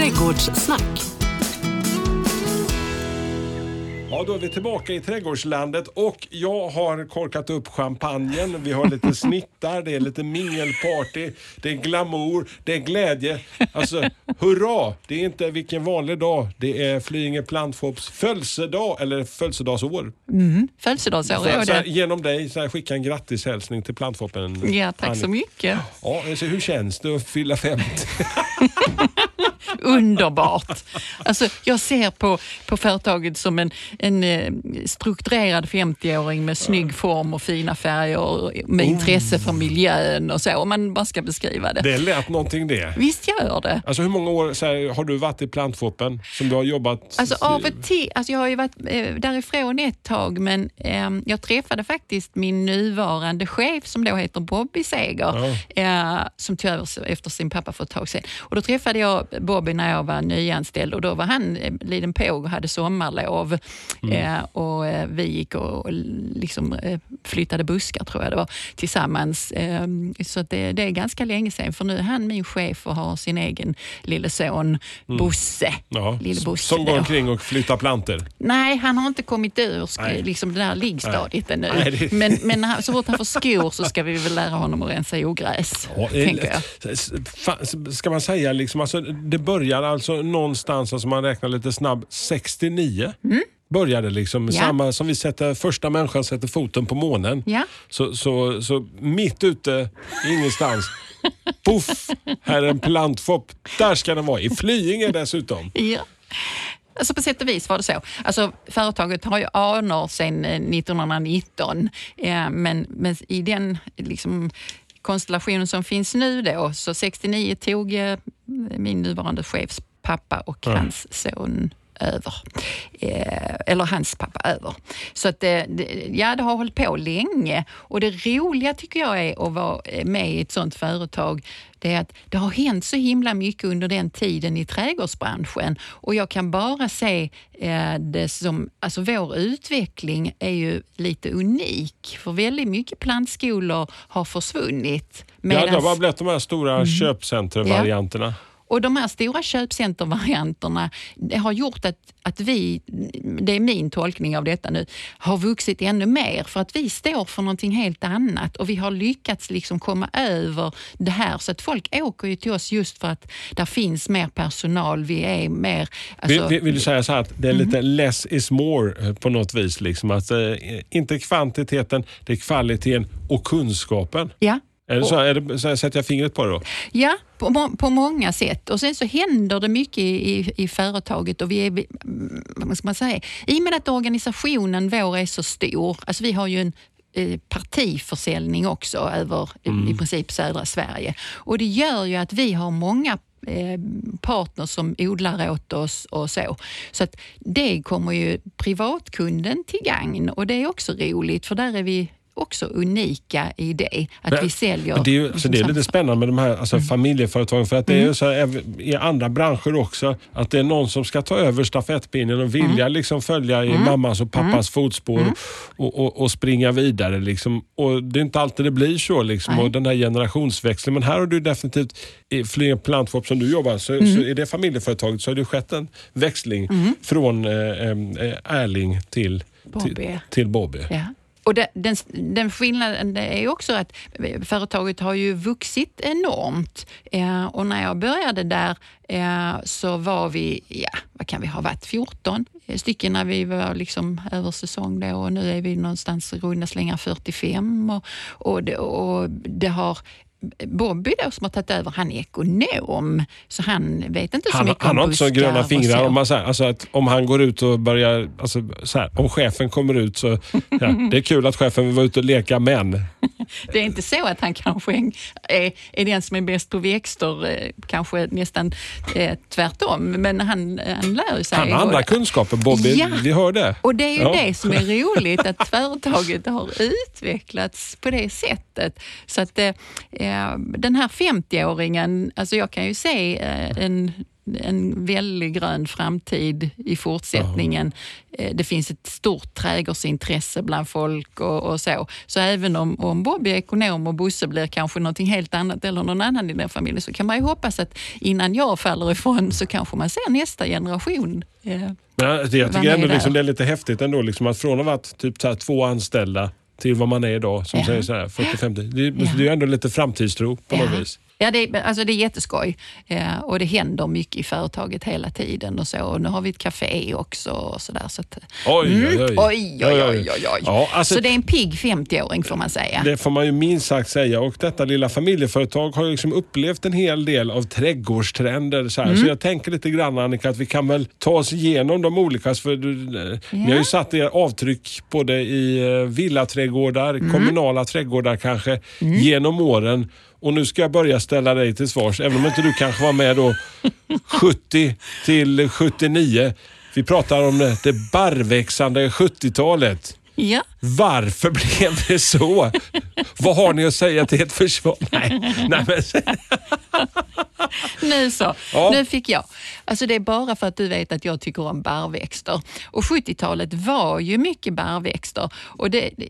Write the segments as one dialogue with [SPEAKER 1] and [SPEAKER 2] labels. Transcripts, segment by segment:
[SPEAKER 1] Trädgårdssnack.
[SPEAKER 2] Ja, då är vi tillbaka i trädgårdslandet och jag har korkat upp champagnen. Vi har lite snittar, det är lite mingelparty, det är glamour, det är glädje. Alltså, hurra! Det är inte vilken vanlig dag. Det är Flyinge Plantfops födelsedag, eller födelsedagsår.
[SPEAKER 3] Födelsedagsår
[SPEAKER 2] Så,
[SPEAKER 3] är
[SPEAKER 2] så
[SPEAKER 3] det.
[SPEAKER 2] genom dig så här, skicka en grattishälsning till Plantfoppen.
[SPEAKER 3] Ja, tack så
[SPEAKER 2] Annika.
[SPEAKER 3] mycket.
[SPEAKER 2] Ja, så hur känns det att fylla 50?
[SPEAKER 3] Underbart. Alltså, jag ser på, på företaget som en, en eh, strukturerad 50-åring med snygg form och fina färger med intresse för miljön och så, om man bara ska beskriva det.
[SPEAKER 2] Det lät någonting det.
[SPEAKER 3] Visst gör det.
[SPEAKER 2] Alltså hur många år så här, har du varit i Plantfoppen som du har jobbat?
[SPEAKER 3] Alltså av och till, alltså jag har ju varit eh, därifrån ett tag men eh, jag träffade faktiskt min nuvarande chef som då heter Bobby Seger eh, som tog över efter sin pappa för ett tag sedan. Och då träffade jag Bobby när jag var nyanställd och då var han eh, liten påg och hade sommarlov eh, och eh, vi gick och, och liksom, eh, flyttade buskar tror jag det var tillsammans. Eh, så det, det är ganska länge sedan för nu är han min chef och har sin egen lille son Bosse.
[SPEAKER 2] Ja,
[SPEAKER 3] Lille Bosse
[SPEAKER 2] som går omkring och flyttar planter.
[SPEAKER 3] Nej, han har inte kommit ur
[SPEAKER 2] Nej.
[SPEAKER 3] liksom det där liggstadiet ännu.
[SPEAKER 2] Nej, det-
[SPEAKER 3] Men, men så fort han får skor så ska vi väl lära honom att rensa ogräs,
[SPEAKER 2] Ja,
[SPEAKER 3] tänker jag.
[SPEAKER 2] Ska man säga liksom, alltså, det börjar alltså någonstans, alltså man räknar lite snabb, 69. Började liksom,
[SPEAKER 3] Mm. Ja.
[SPEAKER 2] samma som vi sätter, första människan sätter foten på månen.
[SPEAKER 3] Ja.
[SPEAKER 2] Så, så, så mitt ute, ingenstans, poff, här är en plantfopp. Där ska den vara, i Flyinge dessutom.
[SPEAKER 3] Ja. Alltså på sätt och vis var det så. Alltså, företaget har ju anor sedan eh, 1919, eh, men, men i den liksom, konstellationen som finns nu då, så 69 tog eh, min nuvarande chefs pappa och hans son över. Eh, eller hans pappa över. Så att det, det, ja, det har hållit på länge och det roliga tycker jag är att vara med i ett sånt företag det är att det har hänt så himla mycket under den tiden i trädgårdsbranschen och jag kan bara se eh, det som, alltså vår utveckling är ju lite unik för väldigt mycket plantskolor har försvunnit.
[SPEAKER 2] Ja, det har
[SPEAKER 3] medans-
[SPEAKER 2] bara blivit de här stora
[SPEAKER 3] Mm.
[SPEAKER 2] köpcentervarianterna.
[SPEAKER 3] Och de här stora köpcentervarianterna har gjort att, att vi, det är min tolkning av detta nu, har vuxit ännu mer för att vi står för någonting helt annat och vi har lyckats liksom komma över det här så att folk åker ju till oss just för att där finns mer personal, vi är mer... Alltså,
[SPEAKER 2] vill, vill, du säga så här att det är lite less is more eh, på något vis? Liksom att, eh, inte kvantiteten, det är kvaliteten och kunskapen.
[SPEAKER 3] ja.
[SPEAKER 2] Är det så? Är det, så här, sätter jag fingret på det då?
[SPEAKER 3] Ja, på, på många sätt. Och sen så händer det mycket i, i, i företaget och vi är, mm, vad ska man säga, i och med att organisationen vår är så stor, alltså vi har ju en eh, partiförsäljning också över i- i princip södra Sverige. Och det gör ju att vi har många eh, partners som odlar åt oss och så. Så att det kommer ju privatkunden till gagn och det är också roligt för där är vi också unika i det, att
[SPEAKER 2] Men-
[SPEAKER 3] vi säljer...
[SPEAKER 2] Men det är, ju,
[SPEAKER 3] liksom
[SPEAKER 2] det är lite spännande med de här alltså, familjeföretagen. För att det är ju så här, i andra branscher också, att det är någon som ska ta över stafettpinnen och vilja liksom följa i mammas och pappas fotspår och, och, och springa vidare. Liksom. Och Det är inte alltid det blir så. Liksom. Och den här generationsväxlingen. Men här har du definitivt, i Flyinge Plantfop som du jobbar, så, så i det familjeföretaget så har det skett en växling från eh, eh, Erling till
[SPEAKER 3] Bobby.
[SPEAKER 2] Till, till Bobby.
[SPEAKER 3] Ja. Och det, den, den skillnaden är också att företaget har ju vuxit enormt. Eh, och när jag började där eh, så var vi, ja, vad kan vi ha varit, 14 stycken när vi var liksom över säsong då och nu är vi någonstans i runda slängar 45 och, och, det, och det har Bobby då som har tagit över, han är ekonom, så han vet inte så
[SPEAKER 2] Han,
[SPEAKER 3] mycket
[SPEAKER 2] han
[SPEAKER 3] om
[SPEAKER 2] har inte så gröna fingrar.
[SPEAKER 3] så.
[SPEAKER 2] Om, man, säger, alltså att om han går ut och börjar... Alltså, så här, om chefen kommer ut så... Ja, det är kul att chefen vill vara ute och leka, men...
[SPEAKER 3] Det är inte så att han kanske är, är den som är bäst på växter, eh, kanske nästan eh, tvärtom, men han, han lär sig.
[SPEAKER 2] Han har andra kunskaper, Bobby.
[SPEAKER 3] Ja.
[SPEAKER 2] Vi hör det.
[SPEAKER 3] Och det är ju
[SPEAKER 2] Ja.
[SPEAKER 3] det som är roligt, att företaget har utvecklats på det sättet. Så att eh, den här 50-åringen, alltså jag kan ju se eh, en en väldigt grön framtid i fortsättningen. Eh, Det finns ett stort trädgårdsintresse bland folk och, och så. Så även om, om Bobby är ekonom och Bosse blir kanske någonting helt annat eller någon annan i den familjen så kan man ju hoppas att innan jag faller ifrån så kanske man ser nästa generation. eh,
[SPEAKER 2] Men jag, tycker ändå liksom, det är lite häftigt ändå liksom, att från att ha varit typ så två anställda till vad man är idag, som
[SPEAKER 3] Ja.
[SPEAKER 2] säger så här 40-50. Det,
[SPEAKER 3] Ja.
[SPEAKER 2] det är ändå lite framtidstro på något vis.
[SPEAKER 3] Ja, det, är- alltså det är jätteskoj eh, och det händer mycket i företaget hela tiden. och så. Och nu har vi ett café också. Och så där, så att,
[SPEAKER 2] Oj,
[SPEAKER 3] Mm,
[SPEAKER 2] oj, oj.
[SPEAKER 3] oj, oj, oj, oj.
[SPEAKER 2] Ja, alltså,
[SPEAKER 3] Så det är en pigg 50-åring får man säga.
[SPEAKER 2] Det får man ju minst sagt säga. Och detta lilla familjeföretag har ju liksom upplevt en hel del av trädgårdstrender. Så.
[SPEAKER 3] Mm.
[SPEAKER 2] så jag tänker lite grann Annika att vi kan väl ta oss igenom de olika. För du, eh, Ni har ju satt er avtryck både i eh, villaträdgårdar,
[SPEAKER 3] Mm.
[SPEAKER 2] kommunala trädgårdar kanske, genom åren. Och nu ska jag börja ställa dig till svars, även om inte du kanske var med då 70 till 79. Vi pratar om det, det barrväxande 70-talet.
[SPEAKER 3] Ja.
[SPEAKER 2] Varför blev det så? Vad har ni att säga till ett försvar? Nej, nej men,
[SPEAKER 3] Nu så,
[SPEAKER 2] Ja.
[SPEAKER 3] nu fick jag. Alltså det är bara för att du vet att jag tycker om barrväxter. Och 70-talet var ju mycket barrväxter. Och det, det,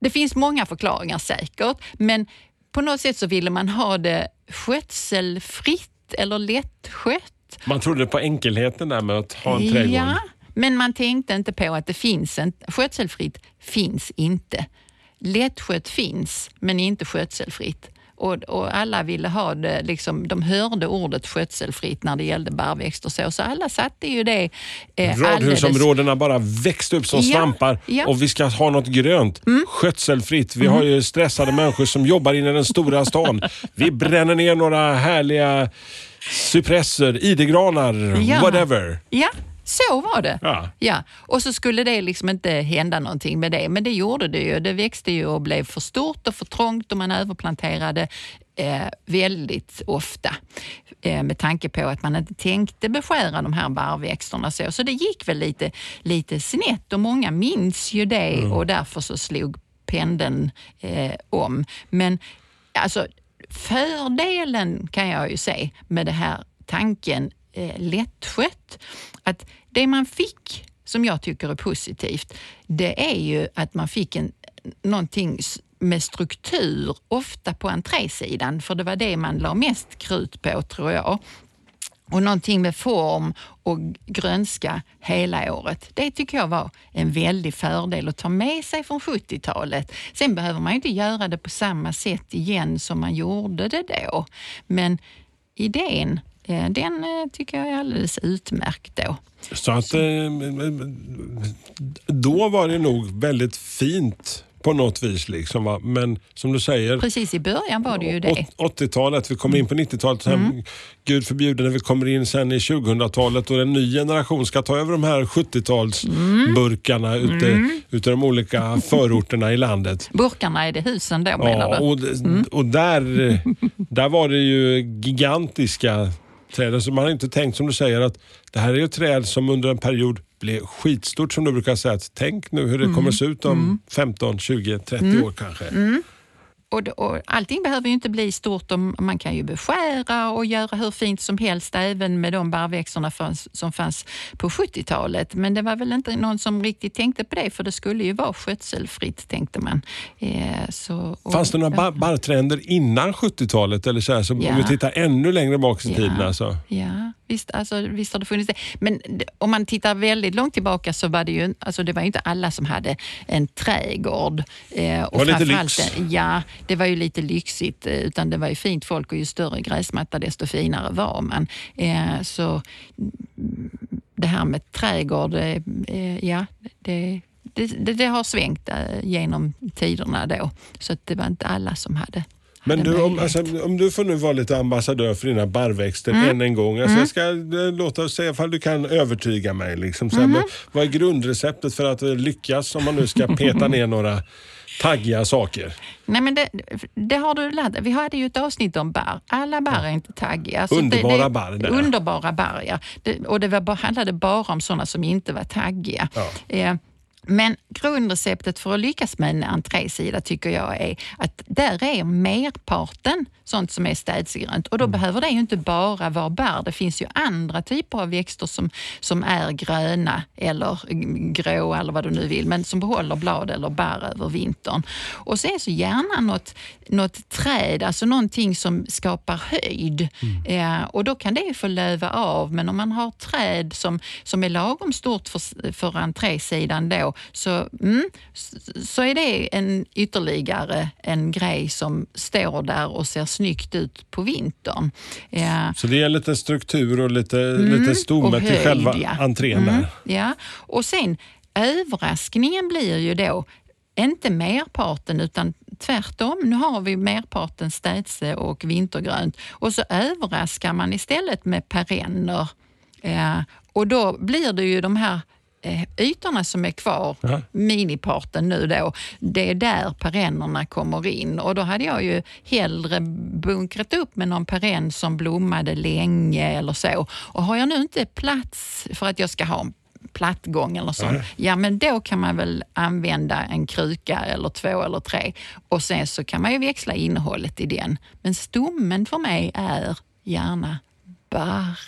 [SPEAKER 3] det finns många förklaringar säkert, men på något sätt så ville man ha det skötselfritt eller lättskött.
[SPEAKER 2] man trodde på enkelheten där med att ha en trädgård.
[SPEAKER 3] Ja, men man tänkte inte på att det finns en, skötselfritt finns inte. Lättskött finns, men inte skötselfritt. Och, och alla ville ha det, liksom, de hörde ordet skötselfritt när det gällde barrväxter. Så, så alla satte ju det eh, alldeles...
[SPEAKER 2] Radhusområdena bara växte upp som
[SPEAKER 3] Ja,
[SPEAKER 2] svampar
[SPEAKER 3] ja. Mm.
[SPEAKER 2] och vi ska ha något grönt. Skötselfritt. Vi har ju stressade människor som jobbar inne i den stora stan. Vi bränner ner några härliga cypresser, idegranar,
[SPEAKER 3] Ja.
[SPEAKER 2] whatever.
[SPEAKER 3] Ja, så var det.
[SPEAKER 2] Ja.
[SPEAKER 3] Ja. Och så skulle det liksom inte hända någonting med det, men det gjorde det ju. Det växte ju och blev för stort och för trångt och man överplanterade eh, väldigt ofta eh, med tanke på att man inte tänkte beskära de här barrväxterna. Så, så det gick väl lite, lite snett och många minns ju det och därför så slog pendeln eh, om. Men alltså fördelen kan jag ju se med det här tanken eh, lättskött, att det man fick som jag tycker är positivt, det är ju att man fick en, någonting med struktur, ofta på entrésidan, för det var det man la mest krut på tror jag. Och någonting med form och grönska hela året. Det tycker jag var en väldig fördel att ta med sig från 70-talet. Sen behöver man ju inte göra det på samma sätt igen som man gjorde det då. Men idén, den eh, tycker jag är alldeles utmärkt då.
[SPEAKER 2] Så att eh, då var det nog väldigt fint på något vis. Liksom, va? Men som du säger,
[SPEAKER 3] Precis i början var det ju det. Mm.
[SPEAKER 2] åt- 80-talet, vi kommer in på 90-talet. Sen, Gud förbjude när vi kommer in sen i 2000-talet och en ny generation ska ta över de här 70-talsburkarna
[SPEAKER 3] Mm.
[SPEAKER 2] ute, ute i de olika förorterna i landet.
[SPEAKER 3] Burkarna är det husen då menar
[SPEAKER 2] Ja,
[SPEAKER 3] du?
[SPEAKER 2] och, d- och där, eh, där var det ju gigantiska träd. Alltså man har inte tänkt som du säger att det här är ju ett träd som under en period blev skitstort som du brukar säga. Att tänk nu hur det
[SPEAKER 3] Mm.
[SPEAKER 2] kommer se ut om 15, 20, 30 år kanske.
[SPEAKER 3] Och, och allting behöver ju inte bli stort. och Man kan ju beskära och göra hur fint som helst även med de barrväxterna som fanns på 70-talet. Men det var väl inte någon som riktigt tänkte på det för det skulle ju vara skötselfritt tänkte man. Eh, så, och,
[SPEAKER 2] Fanns det några bar- barrtränder innan 70-talet? Eller så här, så
[SPEAKER 3] Ja.
[SPEAKER 2] Om vi tittar ännu längre bak i
[SPEAKER 3] Ja.
[SPEAKER 2] tiden. Alltså.
[SPEAKER 3] Ja, visst, alltså, visst har det funnits det. Men det- om man tittar väldigt långt tillbaka så var det ju, alltså, det var inte alla som hade en trädgård. Eh, och
[SPEAKER 2] var lite lyx.
[SPEAKER 3] en- Ja, det var ju lite lyxigt. eh, Utan det var ju fint folk och ju större gräsmatta desto finare var man. Eh, så mm, det här med trädgård, eh, eh, ja, det, det, det, det har svängt eh, genom tiderna då. Så att det var inte alla som hade
[SPEAKER 2] Men du, om, alltså, om du får nu vara lite ambassadör för dina barrväxter
[SPEAKER 3] Mm.
[SPEAKER 2] än en gång. Alltså, Jag ska eh, låta se ifall du kan övertyga mig. Liksom, så här,
[SPEAKER 3] Mm-hmm.
[SPEAKER 2] men, vad är grundreceptet för att eh, lyckas om man nu ska peta ner några taggiga saker?
[SPEAKER 3] Nej, men det, det har du lärt. Vi hade ju ett avsnitt om barr. Alla barr är inte taggiga. Alltså
[SPEAKER 2] Underbara
[SPEAKER 3] det, det,
[SPEAKER 2] barr, det.
[SPEAKER 3] Underbara barr, ja. Det, och det var, handlade bara om sådana som inte var taggiga.
[SPEAKER 2] Ja.
[SPEAKER 3] Eh, Men grundreceptet för att lyckas med en entrésida tycker jag är att där är merparten sånt som är städsegrönt och då mm. behöver det ju inte bara vara bär. Det finns ju andra typer av växter som, som är gröna eller grå eller vad du nu vill, men som behåller blad eller bär över vintern. Och sen så gärna något, något träd, alltså någonting som skapar höjd. Mm. Eh, och då kan det ju få löva av, men om man har träd som, som är lagom stort för, för entrésidan då, så, mm, så är det en ytterligare en grej som står där och ser snyggt ut på vintern.
[SPEAKER 2] Ja. Så det är lite struktur och lite, mm, lite stomme till själva ja. entrén mm.
[SPEAKER 3] Ja, och sen överraskningen blir ju då inte merparten utan tvärtom. Nu har vi merparten städse och vintergrönt och så överraskar man istället med perenner. Ja, och då blir det ju de här Eh, ytorna som är kvar, ja. miniparten nu då, det är där perennerna kommer in och då hade jag ju hellre bunkrat upp med någon perenn som blommade länge eller så. Och har jag nu inte plats för att jag ska ha en plattgång eller så, ja men då kan man väl använda en kruka eller två eller tre och sen så kan man ju växla innehållet i den. Men stommen för mig är gärna Barr.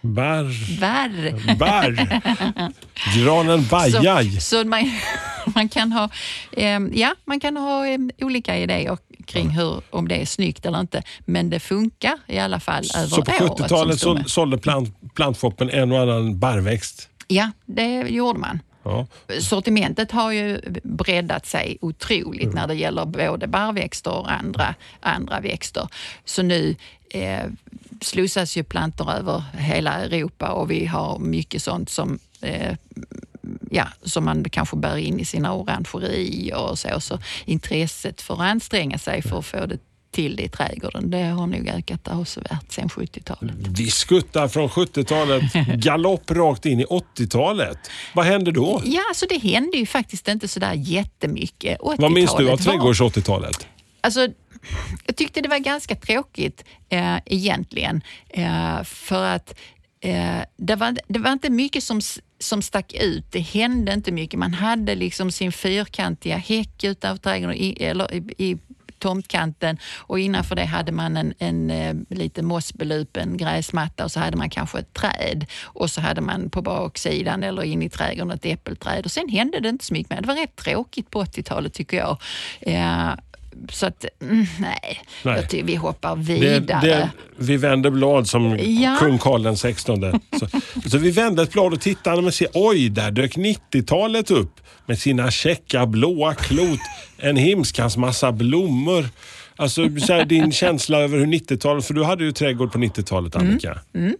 [SPEAKER 2] Barr.
[SPEAKER 3] Barr.
[SPEAKER 2] Barr. Granen bajaj.
[SPEAKER 3] Så, så man, man, kan ha, eh, ja, man kan ha eh, olika idéer kring hur, om det är snyggt eller inte. Men det funkar i alla fall över
[SPEAKER 2] Så på 70-talet så, sålde plant, plantshoppen en och annan barrväxt?
[SPEAKER 3] Ja, det gjorde man. Ja. Sortimentet har ju breddat sig otroligt mm. när det gäller både barrväxter och andra, andra växter. Så nu eh, slussas ju plantor över hela Europa och vi har mycket sånt som eh, ja, som man kanske bär in i sina orangerier och så. Så intresset för att anstränga sig för att få det till det i trädgården. Det har nog ökat avsevärt sedan 70-talet.
[SPEAKER 2] Vi skuttar från 70-talet galopp rakt in i 80-talet. Vad hände då?
[SPEAKER 3] Ja, alltså det hände ju faktiskt inte sådär jättemycket.
[SPEAKER 2] Vad minns du av trädgårds-80-talet?
[SPEAKER 3] Alltså, jag tyckte det var ganska tråkigt eh, egentligen. Eh, för att eh, det, var, det var inte mycket som, som stack ut. Det hände inte mycket. Man hade liksom sin fyrkantiga häck utanför trädgården, i, eller i, i tomtkanten och innanför det hade man en, en, en lite mossbelupen gräsmatta och så hade man kanske ett träd och så hade man på baksidan eller in i trädgården ett äppelträd och sen hände det inte så mycket mer. Det var rätt tråkigt på 80-talet tycker jag. Eh, så att, mm, nej, nej. Jag tycker vi hoppar vidare. Det, det,
[SPEAKER 2] vi vänder blad som ja. kung Karl 16. Så, så vi vänder ett blad och tittar och ser, oj, där dök 90-talet upp med sina käcka blåa klot, en himskans massa blommor. Alltså så här, din känsla över hur 90-talet, för du hade ju trädgård på 90-talet Annika.
[SPEAKER 3] Mm, mm.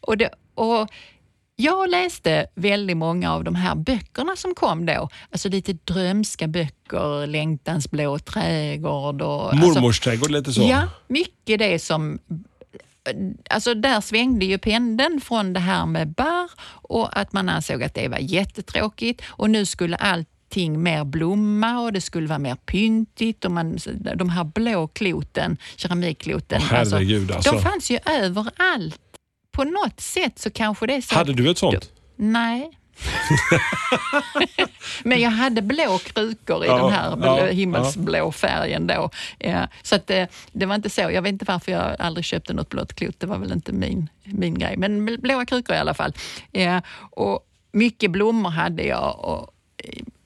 [SPEAKER 3] Och, det, och jag läste väldigt många av de här böckerna som kom då. Alltså lite drömska böcker, Längtans blå trädgård. Och,
[SPEAKER 2] alltså- Mormors alltså, trädgård, lite så?
[SPEAKER 3] Ja, mycket det som Alltså där svängde ju pendeln från det här med barr och att man ansåg att det var jättetråkigt och nu skulle allting mer blomma och det skulle vara mer pyntigt. Och man, de här blå kloten, keramikkloten,
[SPEAKER 2] oh, alltså, alltså.
[SPEAKER 3] de fanns ju överallt på något sätt så kanske det är så
[SPEAKER 2] Hade du ett sånt?
[SPEAKER 3] Nej. Men jag hade blå krukor i ja, den här ja, himmelsblå färgen då. Ja, så att det, det, var inte så. Jag vet inte varför jag aldrig köpte något blått klot. Det var väl inte min, min grej. Men blåa krukor i alla fall. Ja, och mycket blommor hade jag. Och,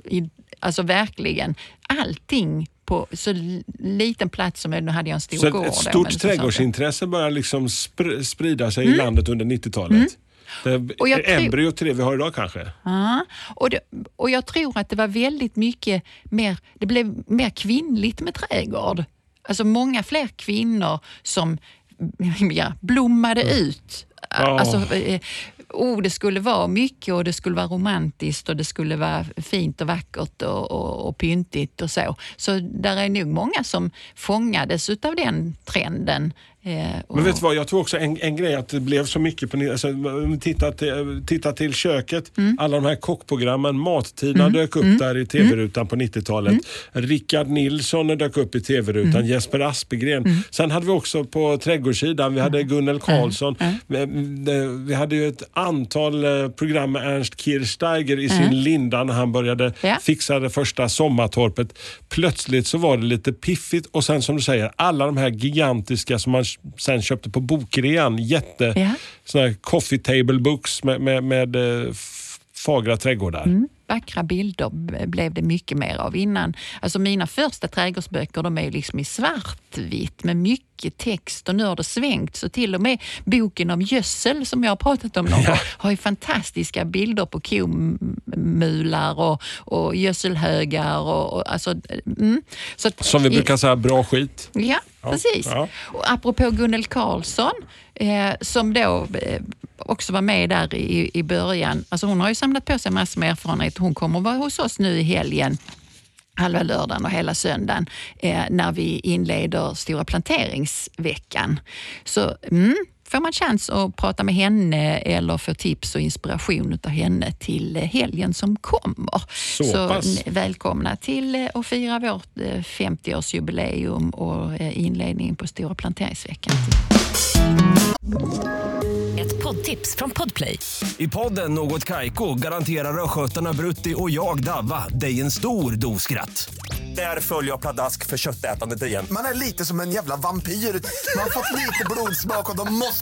[SPEAKER 3] i, alltså verkligen allting på så liten plats som nu hade jag en stor
[SPEAKER 2] så
[SPEAKER 3] gård.
[SPEAKER 2] Ett stort trädgårdsintresse börjar liksom spr sprida sig mm. i landet under 90-talet. Mm. Det och jag embryo till det vi har idag kanske?
[SPEAKER 3] Ja, och, det, och jag tror att det var väldigt mycket mer, det blev mer kvinnligt med trädgård. Alltså många fler kvinnor som ja, blommade mm. ut. Alltså, eh, oh, det skulle vara mycket och det skulle vara romantiskt och det skulle vara fint och vackert och, och, och pyntigt och så. Så där är nog många som fångades av den trenden
[SPEAKER 2] men vet du vad, jag tror också en, en grej att det blev så mycket på alltså, titta, till, titta till köket.
[SPEAKER 3] Mm.
[SPEAKER 2] Alla de här kockprogrammen, Mattiderna dök upp där i tv-rutan på 90-talet.
[SPEAKER 3] Mm.
[SPEAKER 2] Rickard Nilsson dök upp i tv-rutan, Jesper Aspegren.
[SPEAKER 3] Mm.
[SPEAKER 2] Sen hade vi också på trädgårdssidan, vi hade Gunnel Karlsson. Vi, vi hade ju ett antal eh, program med Ernst Kirchsteiger i sin linda när han började
[SPEAKER 3] Ja.
[SPEAKER 2] fixa det första sommartorpet. Plötsligt så var det lite piffigt och sen som du säger, alla de här gigantiska som man sen köpte på bokrean. Jätte,
[SPEAKER 3] Ja.
[SPEAKER 2] såna här coffee table books med, med, med eh, fagra trädgårdar.
[SPEAKER 3] Mm, vackra bilder blev det mycket mer av innan. Alltså mina första trädgårdsböcker de är liksom i svartvitt med mycket text och nu har det svängt så till och med boken om gödsel som jag har pratat om någon gång har ju fantastiska bilder på komular och, och gödselhögar. Och, och, alltså, mm. så att,
[SPEAKER 2] Som vi brukar säga, bra skit.
[SPEAKER 3] Ja, precis.
[SPEAKER 2] ja.
[SPEAKER 3] Och apropå Gunnel Karlsson, eh, som då eh, också vara med där i, i början. Alltså hon har ju samlat på sig massor med erfarenhet. Hon kommer vara hos oss nu i helgen halva lördagen och hela söndagen eh, när vi inleder Stora planteringsveckan. Så mm, får man chans att prata med henne eller få tips och inspiration av henne till eh, helgen som kommer.
[SPEAKER 2] Så pass.
[SPEAKER 3] n- välkomna till eh, att fira vårt eh, 50-årsjubileum och eh, inledningen på Stora planteringsveckan.
[SPEAKER 1] Ett poddtips från Podplay.
[SPEAKER 4] I podden Något Kaiko garanterar östgötarna Brutti och jag, Davva, dig en stor dos skratt. Där följer jag pladask för köttätandet igen.
[SPEAKER 5] Man är lite som en jävla vampyr. Man har fått lite blodsmak och då måste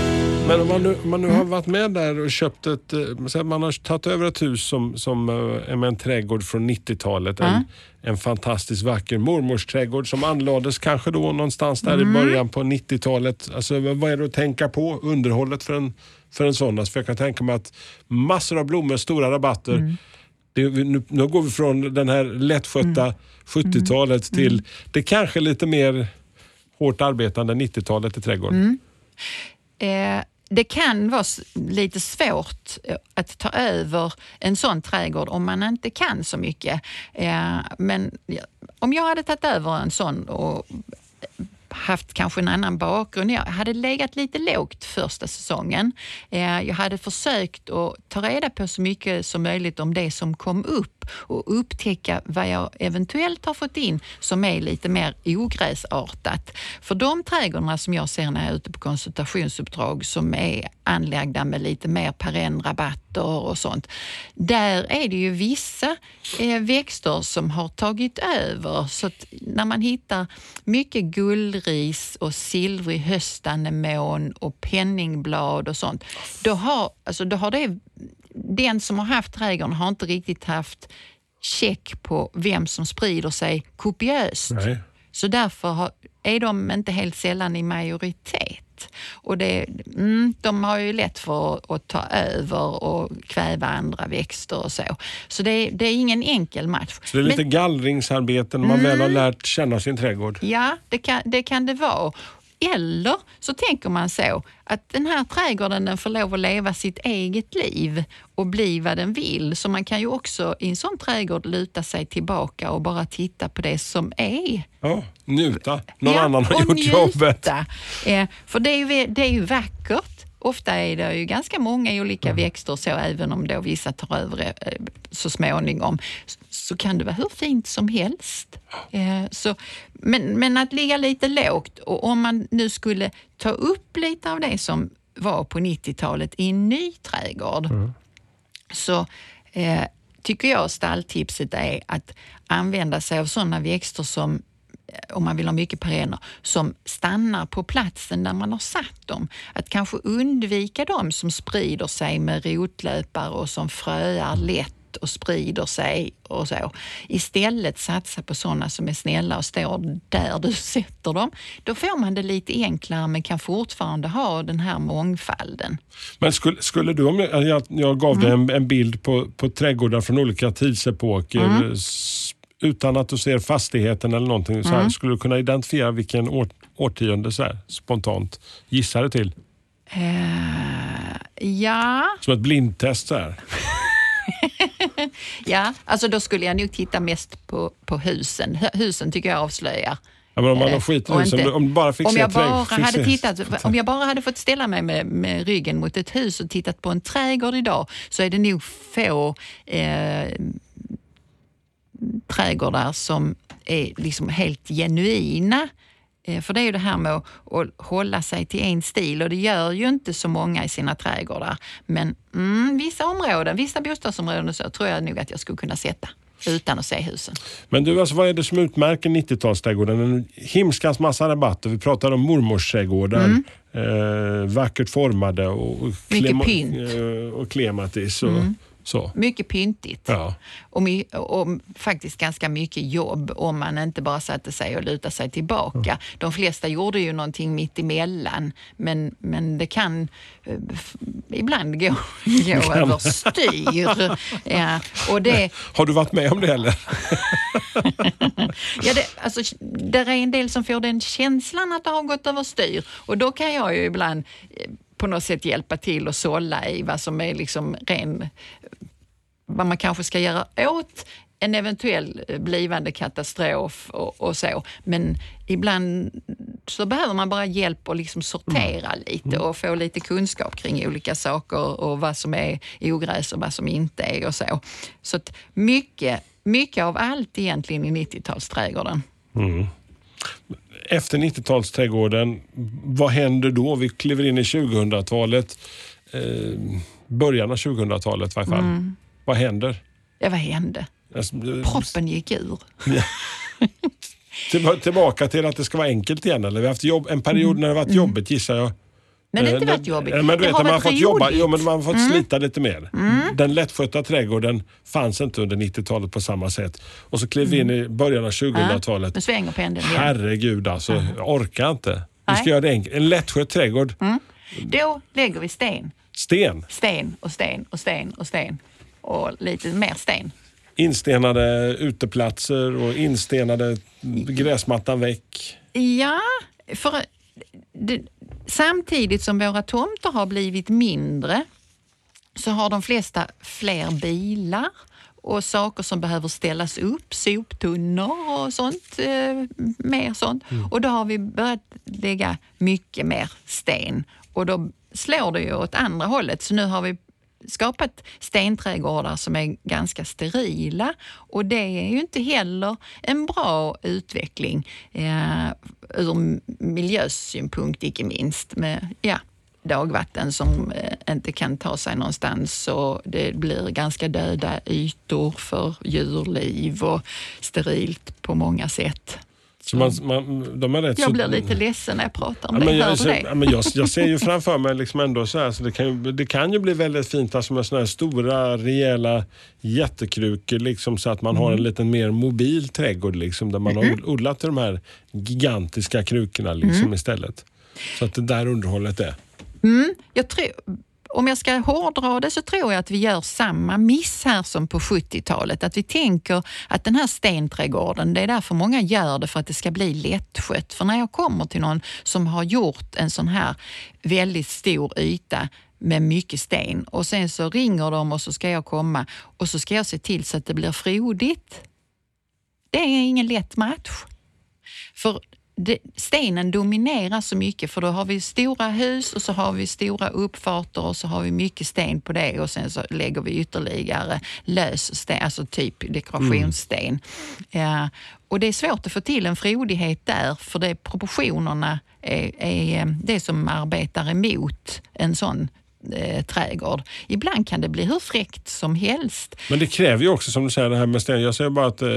[SPEAKER 2] Men om man nu, om man nu
[SPEAKER 3] Mm.
[SPEAKER 2] har varit med där och köpt ett, eh, man har tagit över ett hus som, som eh, är med en trädgård från 90-talet. En, en fantastiskt vacker mormors trädgård som anlades kanske då någonstans där
[SPEAKER 3] Mm.
[SPEAKER 2] i början på 90-talet. Alltså, vad vad är det att tänka på? Underhållet för en, för en sån. Alltså, för jag kan tänka mig att massor av blommor, stora rabatter.
[SPEAKER 3] Mm.
[SPEAKER 2] Det, nu, nu går vi från den här lättskötta
[SPEAKER 3] Mm.
[SPEAKER 2] 70-talet till det kanske lite mer hårt arbetande 90-talet i trädgården.
[SPEAKER 3] Eh, det kan vara lite svårt eh, att ta över en sån trädgård om man inte kan så mycket. Eh, men om jag hade tagit över en sån och haft kanske en annan bakgrund. Jag hade legat lite lågt första säsongen. Eh, jag hade försökt att ta reda på så mycket som möjligt om det som kom upp och upptäcka vad jag eventuellt har fått in som är lite mer ogräsartat. För de trädgårdarna som jag ser när jag är ute på konsultationsuppdrag som är anlagda med lite mer perennrabatter och sånt. Där är det ju vissa eh, växter som har tagit över. Så att när man hittar mycket gullris och silvrig höstanemon och penningblad och sånt, då har, alltså, då har det, den som har haft trädgården har inte riktigt haft check på vem som sprider sig kopiöst.
[SPEAKER 2] Nej.
[SPEAKER 3] Så därför har, är de inte helt sällan i majoritet. Och det, mm, de har ju lätt för att, ta över och kväva andra växter och så. Så det, det är ingen enkel match.
[SPEAKER 2] Så det är lite
[SPEAKER 3] Men-
[SPEAKER 2] gallringsarbete när man väl har lärt känna sin trädgård.
[SPEAKER 3] Ja, det kan, det kan det vara. Eller så tänker man så att den här trädgården den får lov att leva sitt eget liv och bli vad den vill. Så man kan ju också i en sån trädgård luta sig tillbaka och bara titta på det som är.
[SPEAKER 2] Ja, njuta. Någon
[SPEAKER 3] Ja,
[SPEAKER 2] annan har gjort
[SPEAKER 3] njuta.
[SPEAKER 2] jobbet.
[SPEAKER 3] Eh, för det är, ju, det är ju vackert. Ofta är det ju ganska många olika växter så även om då vissa tar över eh, så småningom så, så kan det vara hur fint som helst. Eh, så, men, men att ligga lite lågt och om man nu skulle ta upp lite av det som var på 90-talet i en ny trädgård så eh, tycker jag stalltipset är att använda sig av sådana växter som om man vill ha mycket perenner, som stannar på platsen där man har satt dem. Att kanske undvika de som sprider sig med rotlöpare och som fröar lätt och sprider sig och så. Istället satsa på sådana som är snälla och står där du sätter dem. Då får man det lite enklare men kan fortfarande ha den här mångfalden.
[SPEAKER 2] Men skulle, skulle du, om jag, jag, jag gav dig
[SPEAKER 3] Mm.
[SPEAKER 2] en, en bild på, på trädgårdar från olika tidsepoker,
[SPEAKER 3] Mm.
[SPEAKER 2] Utan att du ser fastigheten eller någonting, så här,
[SPEAKER 3] Mm.
[SPEAKER 2] skulle du kunna identifiera vilken år, årtionde så här, spontant gissar du till?
[SPEAKER 3] Eh, ja,
[SPEAKER 2] Som ett blindtest så här.
[SPEAKER 3] ja, alltså då skulle jag nog titta mest på, på husen. Hu- Husen tycker jag avslöjar.
[SPEAKER 2] Ja, men om man har
[SPEAKER 3] Eh,
[SPEAKER 2] skit i husen,
[SPEAKER 3] inte-
[SPEAKER 2] om bara fick
[SPEAKER 3] om jag bara
[SPEAKER 2] trädgård-
[SPEAKER 3] hade tittat, Om jag bara hade fått ställa mig med, med ryggen mot ett hus och tittat på en trädgård idag så är det nog få eh, trädgårdar som är liksom helt genuina. Eh, För det är ju det här med att, att hålla sig till en stil och det gör ju inte så många i sina trädgårdar. Men mm, vissa områden, vissa bostadsområden så tror jag nog att jag skulle kunna sätta utan att se husen.
[SPEAKER 2] Men du, alltså, vad är det som utmärker 90-talsträdgården? En himskans massa rabatter. Vi pratade om mormorsträdgårdar. Eh, vackert formade och, och,
[SPEAKER 3] Mm. Mm.
[SPEAKER 2] eh, och klematis. Och, så.
[SPEAKER 3] Mycket pyntigt.
[SPEAKER 2] Ja.
[SPEAKER 3] Och, my, och faktiskt ganska mycket jobb om man inte bara satte sig och lutade sig tillbaka. De flesta gjorde ju någonting mitt emellan men, men det kan eh, ibland gå, gå överstyr. Ja, och det,
[SPEAKER 2] Har du varit med om det eller?
[SPEAKER 3] ja, det, alltså, där är en del som får den känslan att det har gått överstyr och då kan jag ju ibland eh, på något sätt hjälpa till och sålla i vad som är liksom ren vad man kanske ska göra åt en eventuell eh, blivande katastrof och, och så. Men ibland så behöver man bara hjälp att liksom sortera lite och få lite kunskap kring olika saker och vad som är ogräs och vad som inte är och så. Så att mycket, mycket av allt egentligen i 90-talsträdgården.
[SPEAKER 2] Efter 90-talsträdgården, vad händer då? Vi kliver in i 2000-talet. Eh, början av 2000-talet i varje fall.
[SPEAKER 3] Mm.
[SPEAKER 2] Vad händer?
[SPEAKER 3] Ja, vad hände?
[SPEAKER 2] Alltså, eh,
[SPEAKER 3] Proppen gick ur.
[SPEAKER 2] till- Tillbaka till att det ska vara enkelt igen. Eller? Vi har haft jobb, en period när det varit jobbigt gissar jag.
[SPEAKER 3] Men det
[SPEAKER 2] Eh,
[SPEAKER 3] inte varit jobbigt.
[SPEAKER 2] Ja, men du
[SPEAKER 3] det
[SPEAKER 2] vet,
[SPEAKER 3] har
[SPEAKER 2] man har fått jobba, jo, men man har fått slita lite mer. Den lättskötta trädgården fanns inte under 90-talet på samma sätt. Och så klev vi in i början av 2000-talet.
[SPEAKER 3] Nu svänger pendeln igen.
[SPEAKER 2] Herregud alltså, jag orkar inte. Vi ska göra det enkelt. En lättskött trädgård.
[SPEAKER 3] Då lägger vi sten.
[SPEAKER 2] Sten.
[SPEAKER 3] sten och sten och sten och sten och lite mer sten.
[SPEAKER 2] Instenade uteplatser och instenade gräsmattan väck.
[SPEAKER 3] Ja, för det, samtidigt som våra tomter har blivit mindre så har de flesta fler bilar och saker som behöver ställas upp, soptunnor och sånt. Eh, mer sånt. Och då har vi börjat lägga mycket mer sten och då slår det ju åt andra hållet. Så nu har vi skapat stenträdgårdar som är ganska sterila och det är ju inte heller en bra utveckling eh, ur miljösynpunkt icke minst med ja, dagvatten som eh, inte kan ta sig någonstans och det blir ganska döda ytor för djurliv och sterilt på många sätt.
[SPEAKER 2] Så man, man, de är rätt
[SPEAKER 3] Jag
[SPEAKER 2] så-
[SPEAKER 3] blir lite ledsen när jag pratar om
[SPEAKER 2] Ja,
[SPEAKER 3] det.
[SPEAKER 2] men jag, så,
[SPEAKER 3] det?
[SPEAKER 2] ja, men jag, jag ser ju framför mig liksom ändå så här, så det, kan ju, det kan ju bli väldigt fint alltså med såna här stora rejäla jättekrukor liksom, så att man har
[SPEAKER 3] Mm.
[SPEAKER 2] en lite mer mobil trädgård liksom, där man har odlat de här gigantiska krukorna liksom,
[SPEAKER 3] Mm.
[SPEAKER 2] istället. Så att det där underhållet är.
[SPEAKER 3] jag tror, om jag ska hårdra det så tror jag att vi gör samma miss här som på 70-talet. Att vi tänker att den här stenträdgården, det är därför många gör det för att det ska bli lättskött. För när jag kommer till någon som har gjort en sån här väldigt stor yta med mycket sten och sen så ringer de och så ska jag komma och så ska jag se till så att det blir frodigt. Det är ingen lätt match. För det, stenen dominerar så mycket för då har vi stora hus och så har vi stora uppfarter och så har vi mycket sten på det och sen så lägger vi ytterligare lös sten, alltså typ dekorationssten. Ja, och det är svårt att få till en frodighet där för det proportionerna är, är det som arbetar emot en sån eh, trädgård. Ibland kan det bli hur fräckt som helst.
[SPEAKER 2] Men det kräver ju också som du säger det här med sten. Jag säger bara att eh,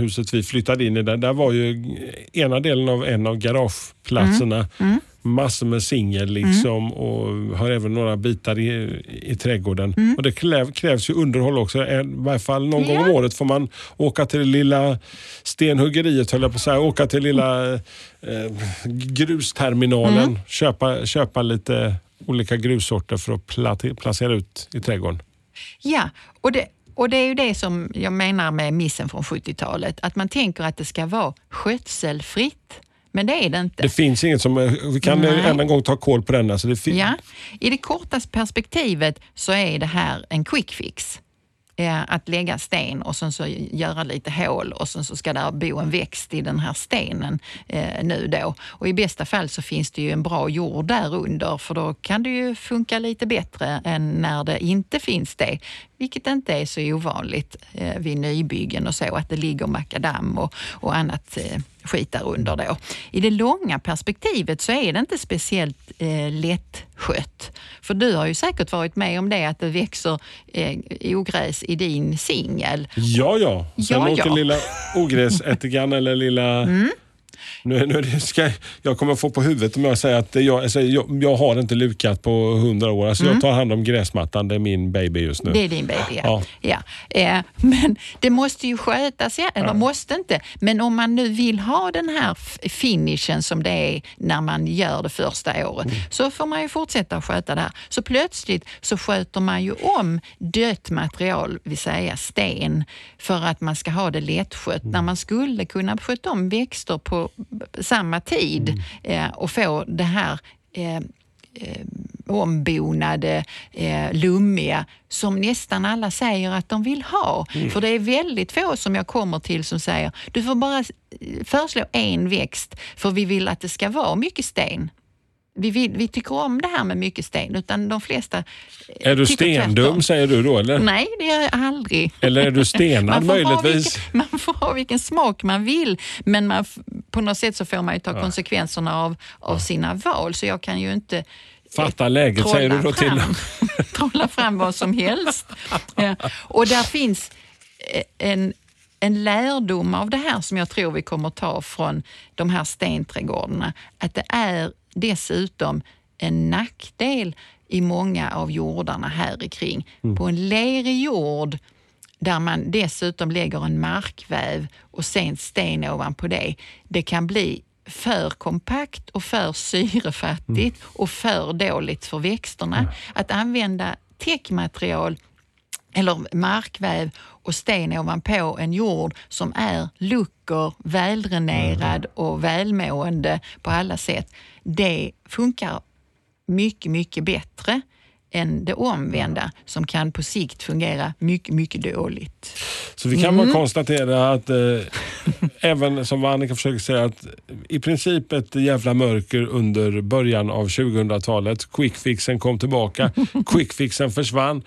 [SPEAKER 2] huset vi flyttade in i, där, där var ju ena delen av en av garageplatserna.
[SPEAKER 3] Mm.
[SPEAKER 2] Massor med singel liksom och har även några bitar i, i trädgården.
[SPEAKER 3] Mm.
[SPEAKER 2] Och det kräv, krävs ju underhåll också. I varje fall någon gång om
[SPEAKER 3] Ja.
[SPEAKER 2] året får man åka till det lilla stenhuggeriet höll jag på att säga. Åka till lilla eh, grusterminalen.
[SPEAKER 3] Mm.
[SPEAKER 2] Köpa, köpa lite olika grussorter för att placera ut i trädgården.
[SPEAKER 3] Ja, och det, Och det är ju det som jag menar med missen från 70-talet. Att man tänker att det ska vara skötselfritt. Men det är det inte.
[SPEAKER 2] Det finns inget som... eh, Vi kan
[SPEAKER 3] Nej.
[SPEAKER 2] än en gång ta koll på den. Alltså det fin-
[SPEAKER 3] Ja, I det kortaste perspektivet så är det här en quick fix. Eh, att lägga sten och sen så göra lite hål och sen så ska där bo en växt i den här stenen eh, nu då. Och I bästa fall så finns det ju en bra jord där under för då kan det ju funka lite bättre än när det inte finns det. Vilket inte är så ovanligt eh, vid nybyggen och så, att det ligger makadam och, och annat eh, skit där under då. I det långa perspektivet så är det inte speciellt eh, lättskött. För du har ju säkert varit med om det, att det växer eh, ogräs i din singel.
[SPEAKER 2] Ja, ja. Sen
[SPEAKER 3] Ja,
[SPEAKER 2] åker
[SPEAKER 3] ja.
[SPEAKER 2] lilla ogräsättikan eller lilla...
[SPEAKER 3] Mm.
[SPEAKER 2] Nu, nu ska, jag kommer få på huvudet om jag säger att jag, alltså, jag, jag har inte lukat på hundra år. Alltså, Jag tar hand om gräsmattan, det är min baby just nu.
[SPEAKER 3] Mm. Det är din baby, ja.
[SPEAKER 2] Ja.
[SPEAKER 3] ja. Eh, men det måste ju skötas, ja. eller måste inte. Men om man nu vill ha den här finishen som det är när man gör det första året,
[SPEAKER 2] Mm.
[SPEAKER 3] så får man ju fortsätta att sköta det här. Så plötsligt så sköter man ju om dött material, vill säga sten, för att man ska ha det lättskött.
[SPEAKER 2] Mm.
[SPEAKER 3] När man skulle kunna sköta om växter på samma tid
[SPEAKER 2] Mm.
[SPEAKER 3] eh, och få det här eh, ombonade, eh, lummiga som nästan alla säger att de vill ha. För det är väldigt få som jag kommer till som säger du får bara eh, föreslå en växt för vi vill att det ska vara mycket sten. Vi, vill, vi tycker om det här med mycket sten, utan de flesta eh,
[SPEAKER 2] är du stendum säger du då eller?
[SPEAKER 3] Nej, det gör jag aldrig.
[SPEAKER 2] Eller är du stenad
[SPEAKER 3] Man
[SPEAKER 2] möjligtvis?
[SPEAKER 3] vilken, man får ha vilken smak man vill, men man, på något sätt så får man ju ta konsekvenserna av, av sina val. Så jag kan ju inte eh,
[SPEAKER 2] Fatta läget säger du då till
[SPEAKER 3] fram, trolla fram vad som helst. Ja. Och där finns eh, en, en lärdom av det här som jag tror vi kommer ta från de här stenträdgårdarna. Att det är dessutom en nackdel i många av jordarna här kring. På en lerig jord där man dessutom lägger en markväv och sen sten ovanpå det. Det kan bli för kompakt och för syrefattigt och för dåligt för växterna. Att använda täckmaterial eller markväv och sten ovanpå en jord som är lucker, väldränerad och välmående på alla sätt. Det funkar mycket, mycket bättre än det omvända som kan på sikt fungera mycket, mycket dåligt.
[SPEAKER 2] Så vi kan
[SPEAKER 3] Mm.
[SPEAKER 2] bara konstatera att eh, även som Annika försöker säga att i princip ett jävla mörker under början av 2000-talet. Quickfixen kom tillbaka, quickfixen försvann.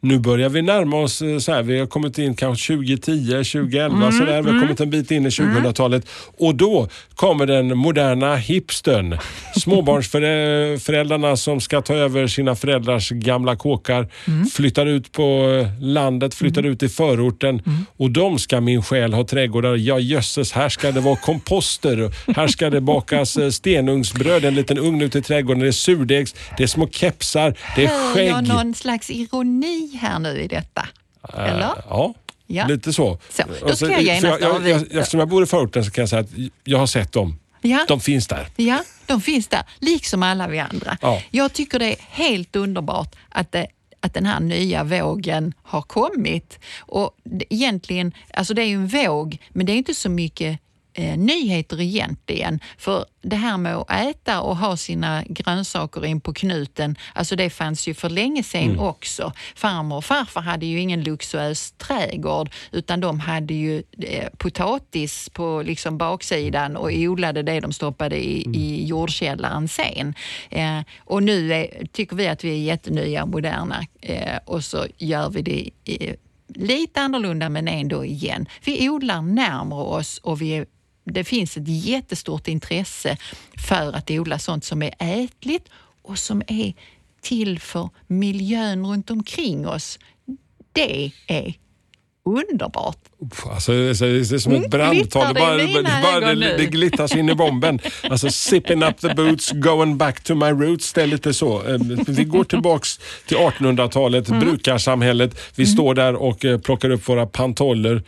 [SPEAKER 2] Nu börjar vi närma oss, eh, så här, vi har kommit in kanske 2010, 2011
[SPEAKER 3] Mm,
[SPEAKER 2] sådär. Vi har kommit en bit in i 2000-talet och då kommer den moderna hipstern. Småbarnsföräldrarna som ska ta över sina föräldrars gamla kåkar,
[SPEAKER 3] Mm.
[SPEAKER 2] flyttar ut på eh, landet, flyttar ut i förorten
[SPEAKER 3] Mm.
[SPEAKER 2] och de ska min själ ha trädgårdar. Ja jösses, här ska det vara komposter, här ska det bakas eh, stenugnsbröd, en liten ugn ute i trädgården, det är surdegs, det är små kepsar, det är
[SPEAKER 3] Hör jag
[SPEAKER 2] skägg.
[SPEAKER 3] någon slags ironi här nu i detta? Eller?
[SPEAKER 2] Eh, Ja,
[SPEAKER 3] Ja.
[SPEAKER 2] lite så.
[SPEAKER 3] Så, då
[SPEAKER 2] Och
[SPEAKER 3] ska jag genast
[SPEAKER 2] för jag, jag, jag,
[SPEAKER 3] avvika.
[SPEAKER 2] Eftersom jag bor i förorten så kan jag säga att jag har sett dem.
[SPEAKER 3] Ja.
[SPEAKER 2] De finns där.
[SPEAKER 3] Ja, de finns där, liksom alla vi andra.
[SPEAKER 2] Ja.
[SPEAKER 3] Jag tycker det är helt underbart att, det, att den här nya vågen har kommit. Och egentligen, alltså det är ju en våg, men det är inte så mycket eh, nyheter egentligen. För det här med att äta och ha sina grönsaker in på knuten, alltså det fanns ju för länge sedan också. Farmor och farfar hade ju ingen luxuös trädgård utan de hade ju eh, potatis på liksom baksidan och odlade det de stoppade i, i jordkällaren sen. Eh, och nu är, tycker vi att vi är jättenya och moderna eh, och så gör vi det eh, lite annorlunda men ändå igen. Vi odlar närmare oss och vi är det finns ett jättestort intresse för att odla sånt som är ätligt och som är till för miljön runt omkring oss. Det är underbart.
[SPEAKER 2] Uff, Alltså, det är så- som ett
[SPEAKER 3] Mm,
[SPEAKER 2] brandtal. Det,
[SPEAKER 3] glittrar det
[SPEAKER 2] bara, det, det, glittras in i bomben. Alltså sipping up the boots, going back to my roots. Det är lite så. Eh, Vi går tillbaks till 1800-talet,
[SPEAKER 3] Mm.
[SPEAKER 2] brukarsamhället. Vi står där och eh, plockar upp våra pantoller.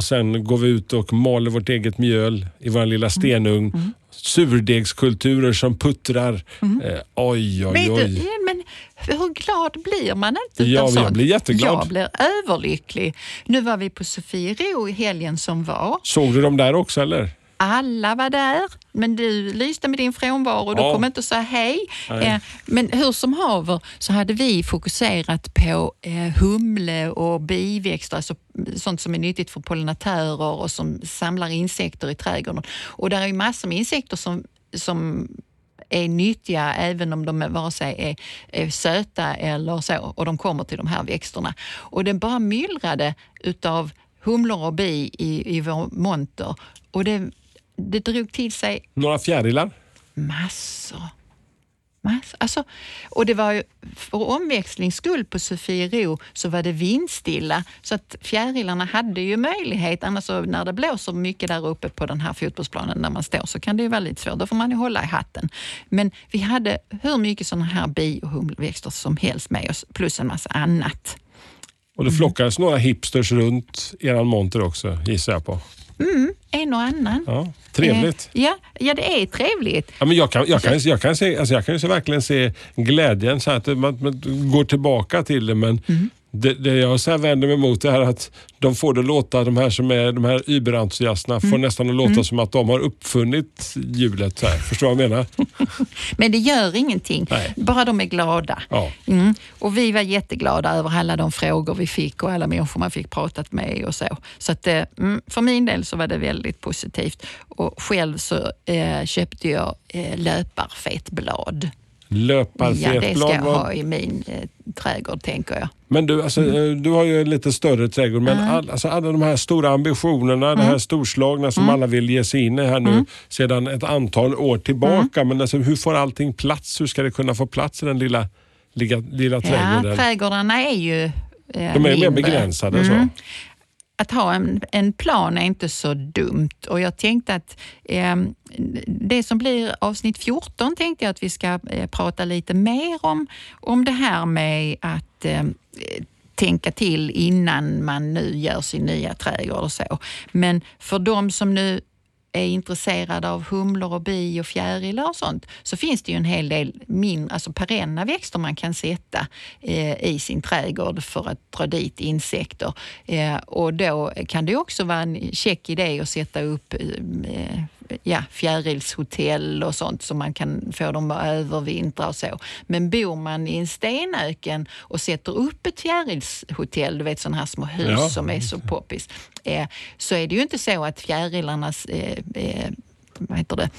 [SPEAKER 2] Och sen går vi ut och maler vårt eget mjöl i vår lilla stenugn. Surdegskulturer som puttrar. Eh, oj, oj, oj.
[SPEAKER 3] men hur glad blir man inte
[SPEAKER 2] Ja,
[SPEAKER 3] utav
[SPEAKER 2] jag
[SPEAKER 3] sånt?
[SPEAKER 2] blir jätteglad.
[SPEAKER 3] Jag blir överlycklig. Nu var vi på Sofiero i helgen som var.
[SPEAKER 2] Såg du dem där också eller?
[SPEAKER 3] Alla var där, men du lyste med din frånvaro. Du
[SPEAKER 2] Ja.
[SPEAKER 3] kom inte och sa hej.
[SPEAKER 2] Nej.
[SPEAKER 3] Eh, men hur som haver så hade vi fokuserat på eh, humle och biväxter, alltså sånt som är nyttigt för pollinatörer och som samlar insekter i trädgården. Och där är massor med insekter som, som är nyttiga även om de vare sig är, är söta eller så och de kommer till de här växterna. Och det bara myllrade utav humlor och bi i, i vår monter och det, det drog till sig
[SPEAKER 2] Några fjärilar?
[SPEAKER 3] massor. massor. Alltså, och det var ju, för omväxlings skull på Sofiero så var det vindstilla så att fjärilarna hade ju möjlighet, annars så när det blåser mycket där uppe på den här fotbollsplanen där man står så kan det ju vara lite svårt, då får man ju hålla i hatten. Men vi hade hur mycket sådana här bi och humleväxter som helst med oss, plus en massa annat.
[SPEAKER 2] Och det flockades några hipsters runt eran monter också gissar jag på.
[SPEAKER 3] En och annan.
[SPEAKER 2] Ja, trevligt.
[SPEAKER 3] Eh, ja, ja, det är trevligt.
[SPEAKER 2] Ja, men jag, kan, jag, kan, jag, kan se, alltså jag kan ju verkligen se glädjen så att man, man går tillbaka till det men
[SPEAKER 3] Mm.
[SPEAKER 2] Det, det jag så här vänder mig emot är att de får det låta, de här som är de här überentusiasterna får
[SPEAKER 3] Mm.
[SPEAKER 2] nästan att låta som att de har uppfunnit hjulet. Här. Förstår du vad jag menar?
[SPEAKER 3] Men det gör ingenting,
[SPEAKER 2] Nej.
[SPEAKER 3] bara de är glada.
[SPEAKER 2] Ja.
[SPEAKER 3] Mm. Och vi var jätteglada över alla de frågor vi fick och alla människor man fick pratat med och så. Så att, eh, mm, för min del så var det väldigt positivt. Och själv så eh, köpte jag eh, löparfetblad. Ja, det
[SPEAKER 2] Löparfetblad.
[SPEAKER 3] ska jag ha i min eh, trädgård tänker jag.
[SPEAKER 2] Men du, alltså,
[SPEAKER 3] Mm.
[SPEAKER 2] eh, du har ju en lite större trädgård, men all, alltså, alla de här stora ambitionerna, det
[SPEAKER 3] Mm.
[SPEAKER 2] här storslagna som alla vill ge sig in i här nu sedan ett antal år tillbaka.
[SPEAKER 3] Mm.
[SPEAKER 2] Men alltså, hur får allting plats? Hur ska det kunna få plats i den lilla, lilla, lilla
[SPEAKER 3] Ja,
[SPEAKER 2] trädgården?
[SPEAKER 3] trädgårdarna är ju eh,
[SPEAKER 2] de är mer
[SPEAKER 3] mindre.
[SPEAKER 2] begränsade. Så.
[SPEAKER 3] Att ha en, en plan är inte så dumt och jag tänkte att eh, det som blir avsnitt 14 tänkte jag att vi ska eh, prata lite mer om, om det här med att eh, tänka till innan man nu gör sin nya trädgård och så. Men för de som nu är intresserade av humlor och bi och fjärilar och sånt så finns det ju en hel del mindre, alltså perenna växter man kan sätta eh, i sin trädgård för att dra dit insekter. Eh, och då kan det också vara en käck idé att sätta upp eh, ja, fjärilshotell och sånt så man kan få dem att övervintra och så. Men bor man i en stenöken och sätter upp ett fjärilshotell, du vet sådana här små hus
[SPEAKER 2] Ja.
[SPEAKER 3] som är så poppis, eh, så är det ju inte så att fjärilarnas eh, eh, vad heter det,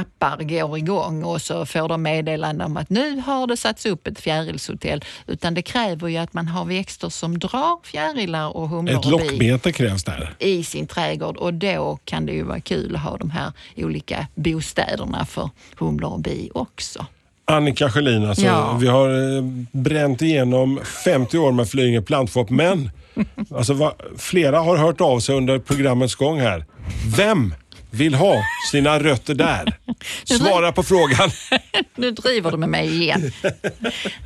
[SPEAKER 3] appar går igång och så får de meddelande om att nu har det satts upp ett fjärilshotell. Utan det kräver ju att man har växter som drar fjärilar och humlor
[SPEAKER 2] Ett lockbete krävs där.
[SPEAKER 3] i sin trädgård och då kan det ju vara kul att ha de här olika bostäderna för humlor och bi också.
[SPEAKER 2] Annika Sjölin, alltså,
[SPEAKER 3] Ja.
[SPEAKER 2] vi har eh, bränt igenom 50 år med Flyinge plantshop, men alltså, vad, flera har hört av sig under programmets gång här. Vem vill ha sina rötter där? Svara på frågan.
[SPEAKER 3] Nu driver du med mig igen.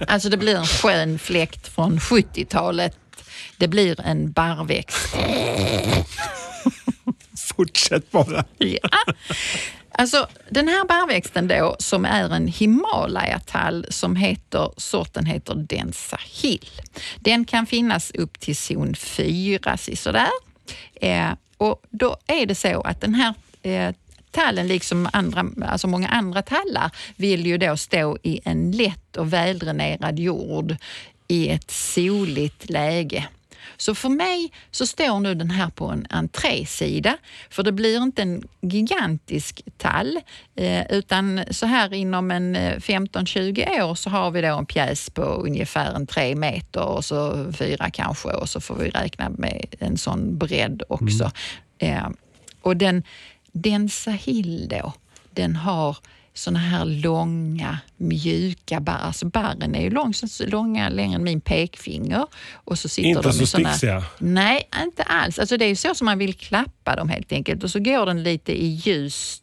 [SPEAKER 3] Alltså det blir en skön fläkt från 70-talet. Det blir en barrväxt.
[SPEAKER 2] Fortsätt bara.
[SPEAKER 3] Ja. Alltså den här barrväxten då som är en Himalaya-tall som heter, sorten heter Densa Hill. Den kan finnas upp till zon 4 sådär. Eh, och då är det så att den här eh, tallen, liksom andra, alltså många andra tallar, vill ju då stå i en lätt och väldränerad jord i ett soligt läge. Så för mig så står nu den här på en entrésida, för det blir inte en gigantisk tall, eh, utan så här inom en eh, 15-20 år så har vi då en pjäs på ungefär en tre meter och så fyra kanske och så får vi räkna med en sån bredd också. Eh, och den, den Sahil då, den har såna här långa, mjuka barr. Alltså barren är ju lång, så långa, längre än min pekfinger. Och så sitter
[SPEAKER 2] Inte
[SPEAKER 3] de
[SPEAKER 2] så
[SPEAKER 3] såna,
[SPEAKER 2] sticksiga.
[SPEAKER 3] Nej, inte alls. Alltså det är ju så som man vill klappa dem helt enkelt. Och så går den lite i ljust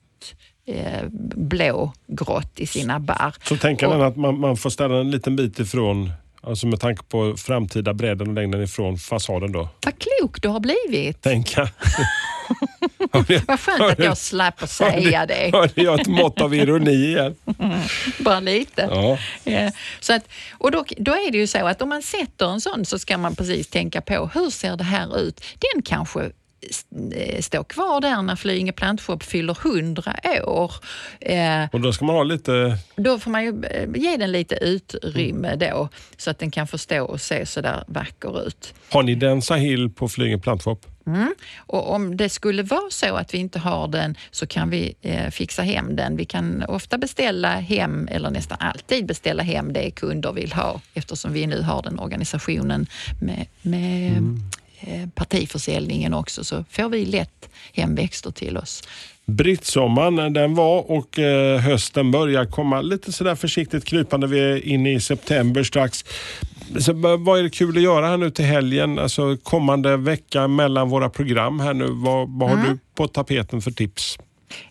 [SPEAKER 3] eh, blågrått i sina barr.
[SPEAKER 2] Så tänker den att man, man får ställa en liten bit ifrån Alltså med tanke på framtida bredden och längden ifrån fasaden då.
[SPEAKER 3] Vad klok du har blivit.
[SPEAKER 2] Tänka.
[SPEAKER 3] Vad skönt att jag slapp säga det.
[SPEAKER 2] Hörde jag ett mått av ironi igen?
[SPEAKER 3] Bara lite.
[SPEAKER 2] Ja.
[SPEAKER 3] Eh, Så att, och då, då är det ju så att om man sätter en sån så ska man precis tänka på hur ser det här ut? Den kanske eh, står kvar där när Flyinge plantshop fyller 100 år. Eh,
[SPEAKER 2] Och då ska man ha lite...
[SPEAKER 3] då får man ju eh, ge den lite utrymme då så att den kan få stå och se så där vacker ut.
[SPEAKER 2] Har ni Densa Hill på Flyinge plantshop?
[SPEAKER 3] Och om det skulle vara så att vi inte har den så kan vi eh, fixa hem den. Vi kan ofta beställa hem, eller nästan alltid beställa hem det kunder vill ha eftersom vi nu har den organisationen med, med eh, partiförsäljningen också så får vi lätt hem växter till oss.
[SPEAKER 2] Brittsommaren den var och eh, hösten börjar komma lite sådär försiktigt krypande. Vi är inne i september strax. Så, vad är det kul att göra här nu till helgen? Alltså kommande vecka mellan våra program här nu. Vad, vad har du på tapeten för tips?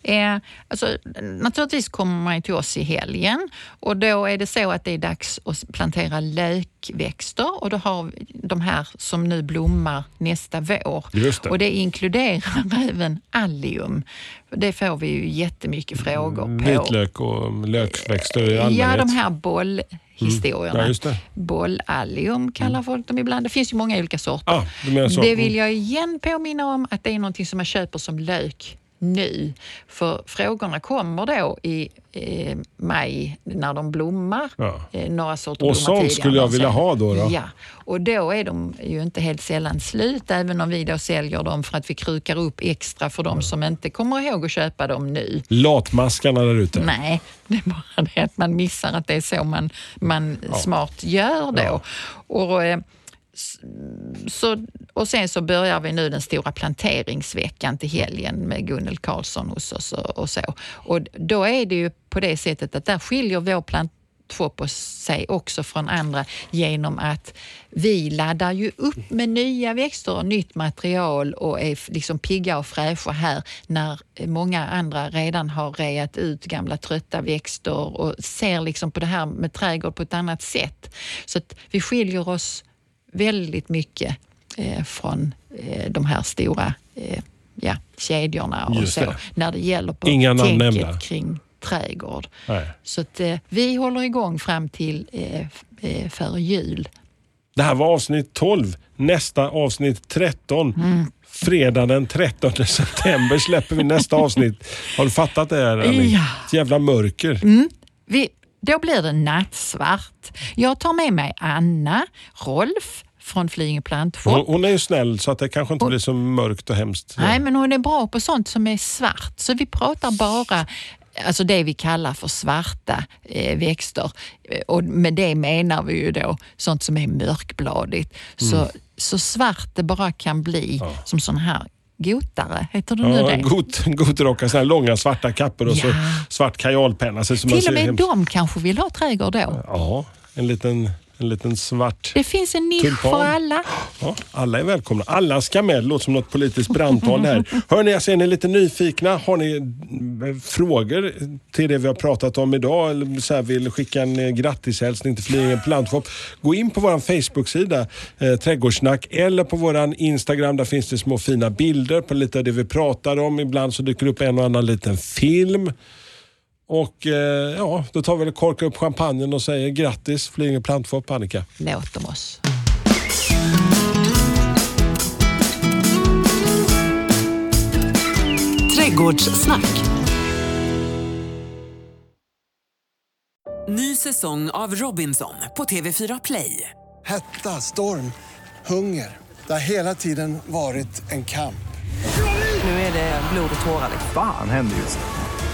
[SPEAKER 3] Eh, alltså, naturligtvis kommer man till oss i helgen och då är det så att det är dags att plantera lökväxter och då har vi de här som nu blommar nästa vår.
[SPEAKER 2] Det.
[SPEAKER 3] Och det inkluderar även allium. Det får vi ju jättemycket frågor på.
[SPEAKER 2] Vitlök och lökväxter i
[SPEAKER 3] Ja,
[SPEAKER 2] allmänhet.
[SPEAKER 3] de här bollhistorierna.
[SPEAKER 2] Mm. Ja, det.
[SPEAKER 3] Bollallium kallar folk dem ibland. Det finns ju många olika sorter.
[SPEAKER 2] Ah, så.
[SPEAKER 3] Det vill jag igen påminna om att det är någonting som man köper som lök nu. För frågorna kommer då i eh, maj när de blommar.
[SPEAKER 2] Ja.
[SPEAKER 3] Eh, några sorter
[SPEAKER 2] Och sånt skulle jag vilja ha då, då?
[SPEAKER 3] Ja, och då är de ju inte helt sällan slut även om vi då säljer dem för att vi krukar upp extra för de som inte kommer ihåg att köpa dem nu.
[SPEAKER 2] Latmaskarna där ute.
[SPEAKER 3] Nej, det är bara det att man missar att det är så man, man smart gör då. Och, eh, så, och sen så börjar vi nu den stora planteringsveckan till helgen med Gunnel Karlsson hos oss och, och så. Och då är det ju på det sättet att där skiljer vår plantshop sig också från andra genom att vi laddar ju upp med nya växter och nytt material och är liksom pigga och fräscha här när många andra redan har reat ut gamla trötta växter och ser liksom på det här med trädgård på ett annat sätt. Så att vi skiljer oss väldigt mycket eh, från eh, de här stora eh, ja, kedjorna och
[SPEAKER 2] Just
[SPEAKER 3] så
[SPEAKER 2] det.
[SPEAKER 3] när det gäller på
[SPEAKER 2] Inga
[SPEAKER 3] tänket kring trädgård.
[SPEAKER 2] Nej.
[SPEAKER 3] Så att, vi håller igång fram till eh, före jul.
[SPEAKER 2] Det här var avsnitt 12. Nästa avsnitt 13.
[SPEAKER 3] Mm.
[SPEAKER 2] Fredag den 13 september släpper vi nästa avsnitt. Har du fattat det här Annie?
[SPEAKER 3] Ja.
[SPEAKER 2] Ett jävla mörker.
[SPEAKER 3] Vi, då blir det nattsvart. Jag tar med mig Anna, Rolf från Flyinge plantshop.
[SPEAKER 2] Hon, hon är ju snäll så att det kanske inte blir så mörkt och hemskt.
[SPEAKER 3] Nej, men hon är bra på sånt som är svart. Så vi pratar bara alltså det vi kallar för svarta eh, växter. Eh, Och med det menar vi ju då sånt som är mörkbladigt. Så, så svart det bara kan bli som sån här gotare, heter det nu
[SPEAKER 2] Ja,
[SPEAKER 3] det?
[SPEAKER 2] god, god rocka, såna här långa svarta kappor och så
[SPEAKER 3] Ja.
[SPEAKER 2] svart kajalpenna. Så
[SPEAKER 3] Till och
[SPEAKER 2] ser
[SPEAKER 3] med
[SPEAKER 2] hemskt-
[SPEAKER 3] de kanske vill ha trädgård då.
[SPEAKER 2] Ja, en liten, en liten svart
[SPEAKER 3] Det finns en nisch
[SPEAKER 2] Tulpan.
[SPEAKER 3] för alla.
[SPEAKER 2] Ja, alla är välkomna. Alla ska med. Det låter som något politiskt brandtal här. Hörni, jag ser ni är lite nyfikna. Har ni eh, frågor till det vi har pratat om idag eller så vill skicka en eh, grattishälsning till Flyinge plantshop. Gå in på vår Facebook-sida eh, Trädgårdssnack eller på vår Instagram. Där finns det små fina bilder på lite av det vi pratar om. Ibland så dyker det upp en och annan liten film. Och eh, ja, då tar vi och korkar upp champagnen och säger grattis Flyinge plantshop Annika.
[SPEAKER 3] Låt dem oss.
[SPEAKER 6] Trädgårdssnack.
[SPEAKER 7] Ny säsong av Robinson på TV4 Play.
[SPEAKER 8] Hetta, storm, hunger. Det har hela tiden varit en kamp.
[SPEAKER 7] Nu är det blod och tårar.
[SPEAKER 9] Fan händer just nu.